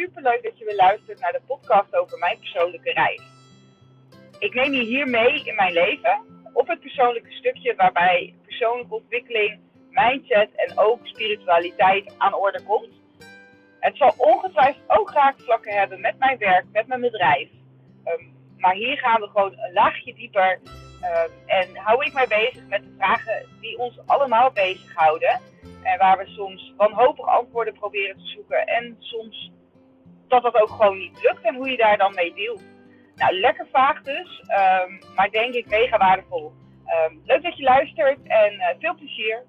super leuk dat je weer luistert naar de podcast over mijn persoonlijke reis. Ik neem je hier mee in mijn leven op het persoonlijke stukje waarbij persoonlijke ontwikkeling, mindset en ook spiritualiteit aan orde komt. Het zal ongetwijfeld ook raakvlakken hebben met mijn werk, met mijn bedrijf. Ehm, maar hier gaan we gewoon een laagje dieper um, en hou ik mij bezig met de vragen die ons allemaal bezighouden. En waar we soms wanhopig antwoorden proberen te zoeken. En soms dat dat ook gewoon niet lukt en hoe je daar dan mee deelt. Nou, lekker vaag dus, um, maar denk ik mega waardevol. Um, leuk dat je luistert en uh, veel plezier.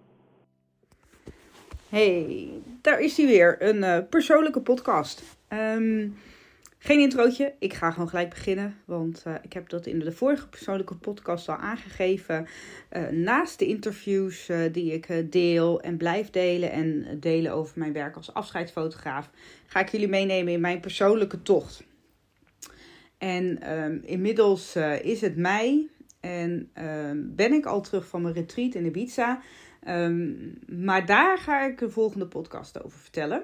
Hey, daar is hij weer, een uh, persoonlijke podcast. Um, geen introotje, ik ga gewoon gelijk beginnen, want uh, ik heb dat in de vorige persoonlijke podcast al aangegeven. Uh, naast de interviews uh, die ik deel en blijf delen en delen over mijn werk als afscheidsfotograaf, ga ik jullie meenemen in mijn persoonlijke tocht. En um, inmiddels is het mei en um, ben ik al terug van mijn retreat in Ibiza. Um, maar daar ga ik de volgende podcast over vertellen.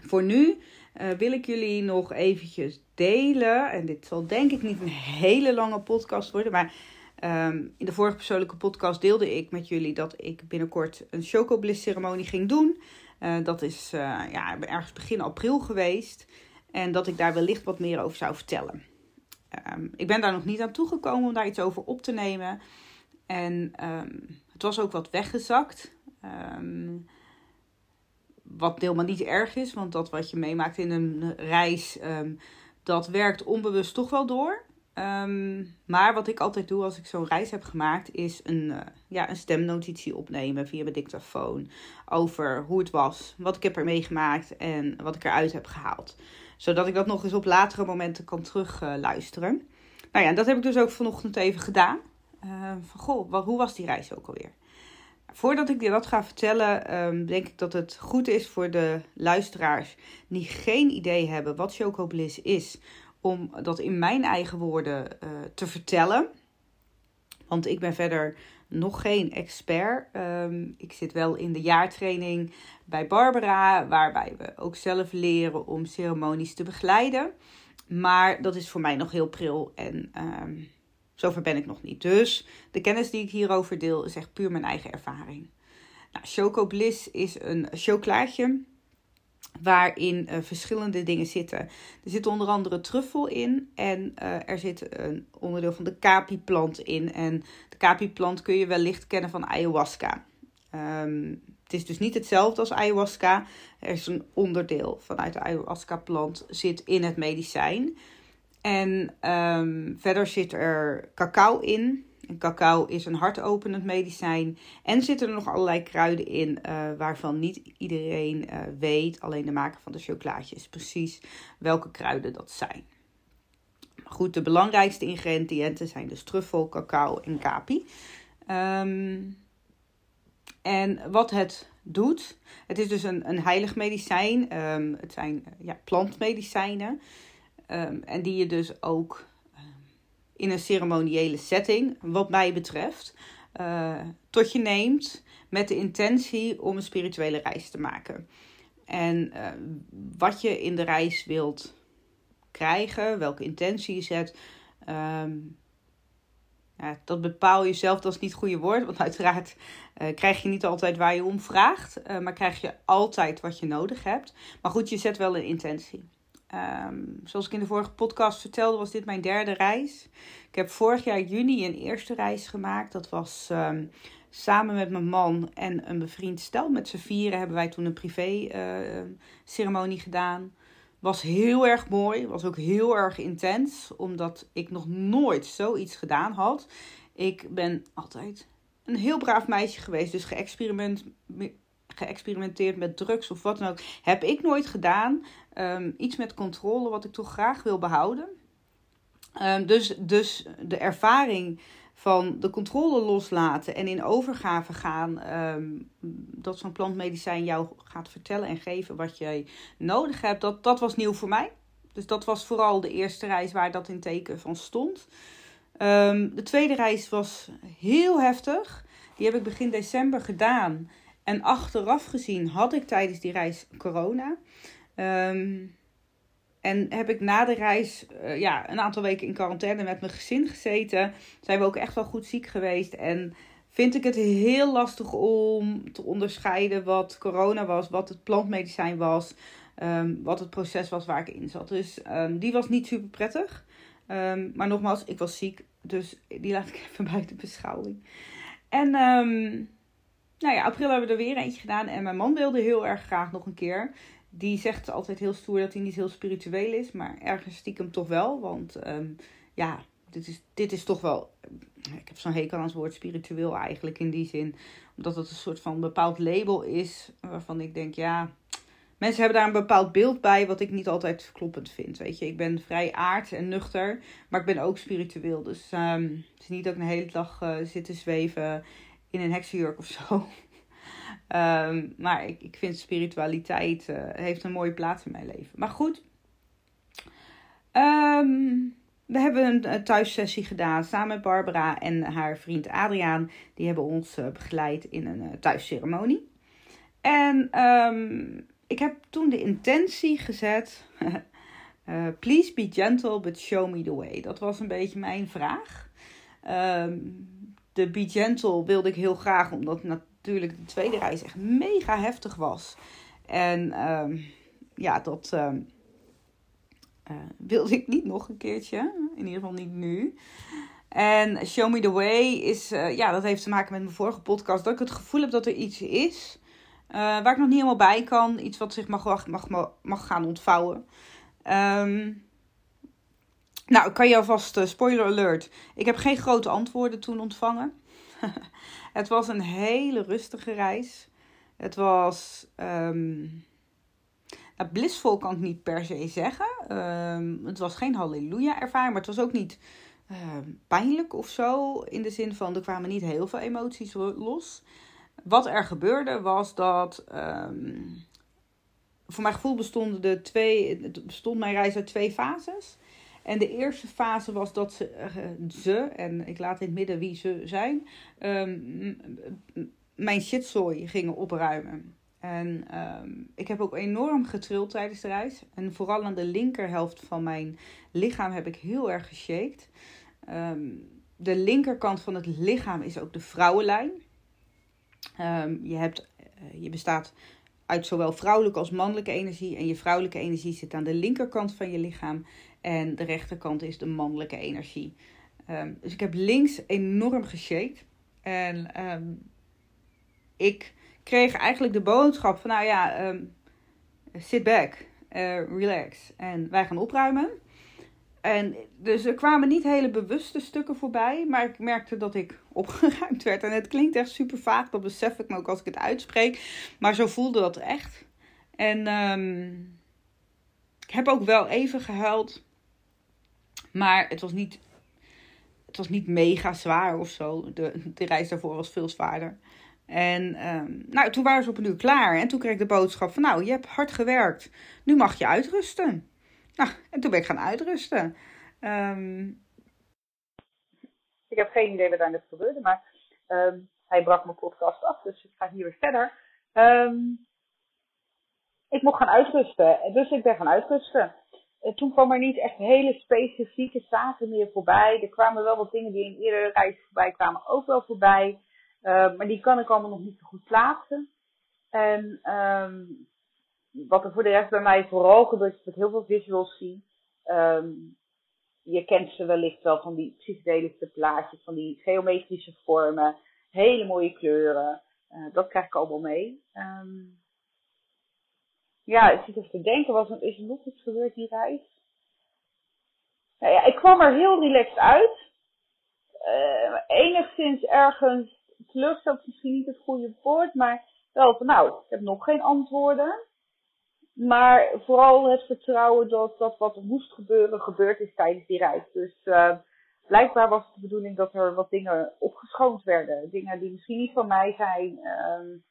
Voor nu uh, wil ik jullie nog eventjes delen. En dit zal denk ik niet een hele lange podcast worden. Maar um, in de vorige persoonlijke podcast deelde ik met jullie dat ik binnenkort een Chocobliss ceremonie ging doen. Uh, dat is uh, ja, ergens begin april geweest. En dat ik daar wellicht wat meer over zou vertellen. Um, ik ben daar nog niet aan toegekomen om daar iets over op te nemen. En um, het was ook wat weggezakt. Um, wat helemaal niet erg is, want dat wat je meemaakt in een reis, um, dat werkt onbewust toch wel door. Um, maar wat ik altijd doe als ik zo'n reis heb gemaakt, is een, uh, ja, een stemnotitie opnemen via mijn dictafoon. Over hoe het was, wat ik heb er meegemaakt en wat ik eruit heb gehaald. Zodat ik dat nog eens op latere momenten kan terugluisteren. Uh, nou ja, dat heb ik dus ook vanochtend even gedaan. Uh, van goh, wat, hoe was die reis ook alweer? Voordat ik je dat ga vertellen, um, denk ik dat het goed is voor de luisteraars die geen idee hebben wat Choco Bliss is, om dat in mijn eigen woorden uh, te vertellen. Want ik ben verder nog geen expert. Um, ik zit wel in de jaartraining bij Barbara, waarbij we ook zelf leren om ceremonies te begeleiden. Maar dat is voor mij nog heel pril en um, Zover ben ik nog niet. Dus de kennis die ik hierover deel is echt puur mijn eigen ervaring. Nou, Choco Bliss is een chocolaatje waarin uh, verschillende dingen zitten. Er zit onder andere truffel in en uh, er zit een onderdeel van de capi-plant in. En de capi-plant kun je wellicht kennen van ayahuasca. Um, het is dus niet hetzelfde als ayahuasca. Er is een onderdeel vanuit de ayahuasca-plant zit in het medicijn. En um, verder zit er cacao in. Cacao is een hartopenend medicijn. En zitten er nog allerlei kruiden in uh, waarvan niet iedereen uh, weet, alleen de maker van de chocolaatjes, precies welke kruiden dat zijn. Goed, de belangrijkste ingrediënten zijn dus truffel, cacao en capi. Um, en wat het doet, het is dus een, een heilig medicijn. Um, het zijn ja, plantmedicijnen. Um, en die je dus ook um, in een ceremoniële setting, wat mij betreft, uh, tot je neemt met de intentie om een spirituele reis te maken. En uh, wat je in de reis wilt krijgen, welke intentie je zet, um, ja, dat bepaal je zelf, dat is niet het goede woord. Want uiteraard uh, krijg je niet altijd waar je om vraagt. Maar krijg je altijd wat je nodig hebt. Maar goed, je zet wel een intentie. Um, zoals ik in de vorige podcast vertelde, was dit mijn derde reis. Ik heb vorig jaar juni een eerste reis gemaakt. Dat was um, samen met mijn man en een bevriend stel. Met z'n vieren hebben wij toen een privé uh, ceremonie gedaan. Was heel erg mooi. Was ook heel erg intens. Omdat ik nog nooit zoiets gedaan had. Ik ben altijd een heel braaf meisje geweest. Dus geëxperiment, geëxperimenteerd met drugs of wat dan ook. Heb ik nooit gedaan. Um, iets met controle, wat ik toch graag wil behouden. Um, dus, dus de ervaring van de controle loslaten en in overgave gaan. Um, dat zo'n plantmedicijn jou gaat vertellen en geven wat jij nodig hebt. Dat, dat was nieuw voor mij. Dus dat was vooral de eerste reis waar dat in teken van stond. De tweede reis was heel heftig. Die heb ik begin december gedaan. En achteraf gezien had ik tijdens die reis corona. Um, en heb ik na de reis eh, ja, een aantal weken in quarantaine met mijn gezin gezeten. Zijn we ook echt wel goed ziek geweest. En vind ik het heel lastig om te onderscheiden wat corona was, wat het plantmedicijn was, ehm, wat het proces was waar ik in zat. Dus um, die was niet super prettig. Maar nogmaals, ik was ziek, dus die laat ik even buiten beschouwing. En nou ja, april hebben we er weer eentje gedaan en mijn man wilde heel erg graag nog een keer. Die zegt altijd heel stoer dat hij niet heel spiritueel is, maar ergens stiekem toch wel. Want ja, dit is, dit is toch wel. Ik heb zo'n hekel aan het woord spiritueel eigenlijk in die zin. Omdat het een soort van bepaald label is. Waarvan ik denk, ja. Mensen hebben daar een bepaald beeld bij. Wat ik niet altijd kloppend vind. Weet je, ik ben vrij aard en nuchter. Maar ik ben ook spiritueel. Dus um, het is niet dat ik een hele dag uh, zit te zweven in een heksenjurk of zo. um, maar ik, ik vind spiritualiteit uh, heeft een mooie plaats in mijn leven. Maar goed. Um, we hebben een thuissessie gedaan samen met Barbara en haar vriend Adriaan. Die hebben ons eh, begeleid in een eh, thuisceremonie. En um, ik heb toen de intentie gezet. uh, please be gentle, but show me the way. Dat was een beetje mijn vraag. Um, de be gentle wilde ik heel graag, omdat natuurlijk de tweede reis echt mega heftig was. En um, ja, dat uh, wilde ik niet nog een keertje. In ieder geval niet nu. En Show Me The Way is, uh, ja, dat heeft te maken met mijn vorige podcast. Dat ik het gevoel heb dat er iets is uh, waar ik nog niet helemaal bij kan. Iets wat zich mag, mag, mag gaan ontvouwen. Um, nou, ik kan je alvast, spoiler alert. Ik heb geen grote antwoorden toen ontvangen. het was een hele rustige reis. Het was... Um, blissvol kan ik niet per se zeggen. Um, het was geen halleluja ervaring, maar het was ook niet uh, pijnlijk of zo. In de zin van, er kwamen niet heel veel emoties los. Wat er gebeurde was dat... Um, voor mijn gevoel bestonden de twee, bestond mijn reis uit twee fases. En de eerste fase was dat ze, uh, ze en ik laat in het midden wie ze zijn, um, mijn shitzooi gingen opruimen. En um, ik heb ook enorm getrild tijdens de reis. En vooral aan de linkerhelft van mijn lichaam heb ik heel erg geshaked. Um, de linkerkant van het lichaam is ook de vrouwenlijn. Um, je, hebt, uh, je bestaat uit zowel vrouwelijke als mannelijke energie. En je vrouwelijke energie zit aan de linkerkant van je lichaam. En de rechterkant is de mannelijke energie. dus ik heb links enorm geshaked. En ik kreeg eigenlijk de boodschap van, nou ja, um, sit back, uh, relax. En wij gaan opruimen. En dus er kwamen niet hele bewuste stukken voorbij, maar ik merkte dat ik opgeruimd werd. En het klinkt echt super vaag, dat besef ik me ook als ik het uitspreek. Maar zo voelde dat echt. En ik heb ook wel even gehuild, maar het was niet, het was niet mega zwaar of zo. De, de reis daarvoor was veel zwaarder. En um, nou, toen waren ze op een uur klaar. En toen kreeg ik de boodschap van, nou, je hebt hard gewerkt. Nu mag je uitrusten. Nou, en toen ben ik gaan uitrusten. Um... Ik heb geen idee wat daar net gebeurde, maar um, hij brak mijn podcast af. Dus ik ga hier weer verder. ik mocht gaan uitrusten. Dus ik ben gaan uitrusten. En toen kwam er niet echt hele specifieke zaken meer voorbij. Er kwamen wel wat dingen die in eerdere reizen voorbij kwamen ook wel voorbij. Uh, maar die kan ik allemaal nog niet zo goed plaatsen. En um, wat er voor de rest bij mij gebeurt, is dat ik heel veel visuals zie. Um, je kent ze wellicht wel van die psychedelische plaatjes, van die geometrische vormen, hele mooie kleuren. Uh, dat krijg ik allemaal mee. Um, ja, ik zit even te denken, was is er nog iets gebeurd die reis? Nou ja, ik kwam er heel relaxed uit. Uh, enigszins ergens teleurgesteld is misschien niet het goede woord, maar wel van nou, ik heb nog geen antwoorden. Maar vooral het vertrouwen dat, dat wat er moest gebeuren, gebeurd is tijdens die reis. Dus uh, blijkbaar was het de bedoeling dat er wat dingen opgeschoond werden. Dingen die misschien niet van mij zijn. Um,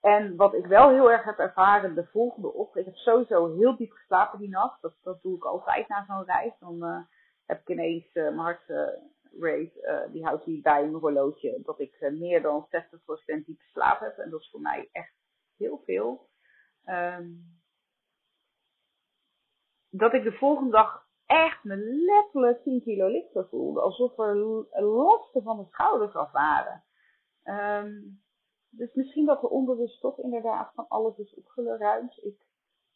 en wat ik wel heel erg heb ervaren de volgende ochtend. Ik heb sowieso heel diep geslapen die nacht. Dat, dat doe ik altijd na zo'n reis. Dan uh, heb ik ineens uh, mijn hart rate, uh, die houdt hij bij een horloge, dat ik meer dan 60% diepe slaap heb. En dat is voor mij echt heel veel. Um, dat ik de volgende dag echt me letterlijk 10 kilo lichter voelde. Alsof er lasten van de schouders af waren. Ehm, dus misschien dat er onbewust toch inderdaad van alles is opgeruimd. Ik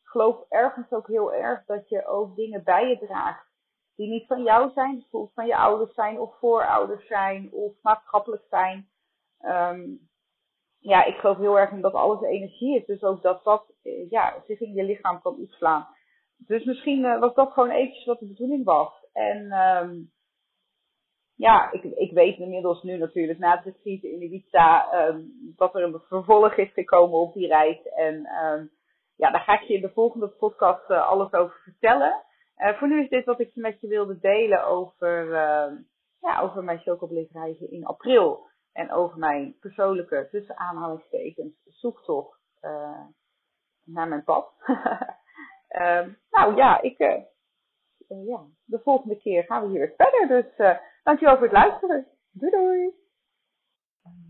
geloof ergens ook heel erg dat je ook dingen bij je draagt die niet van jou zijn, bijvoorbeeld van je ouders zijn of voorouders zijn of maatschappelijk zijn. Ehm, ja, ik geloof heel erg in dat alles energie is. Dus ook dat dat eh, ja, zich in je lichaam kan opslaan. Dus misschien uh, was dat gewoon eventjes wat de bedoeling was. En um, ja, ik, ik weet inmiddels nu natuurlijk na het retreat in Ibiza um, dat er een vervolg is gekomen op die reis. En um, ja, daar ga ik je in de volgende podcast uh, alles over vertellen. Uh, voor nu is dit wat ik met je wilde delen over, uh, ja, over mijn in april. En over mijn persoonlijke, tussen aanhalingstekens, zoektocht uh, naar mijn pad. nou ja, ik, ja, de volgende keer gaan we hier verder. Dus dankjewel voor het luisteren. Doei doei!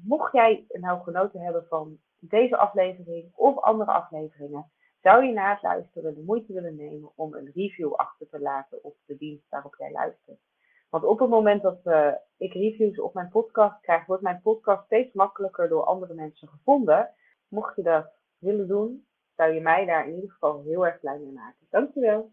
Mocht jij nou genoten hebben van deze aflevering of andere afleveringen, zou je na het luisteren de moeite willen nemen om een review achter te laten op de dienst waarop jij luistert. Want op het moment dat uh, ik reviews op mijn podcast krijg, wordt mijn podcast steeds makkelijker door andere mensen gevonden. Mocht je dat willen doen, zou je mij daar in ieder geval heel erg blij mee maken. Dankjewel.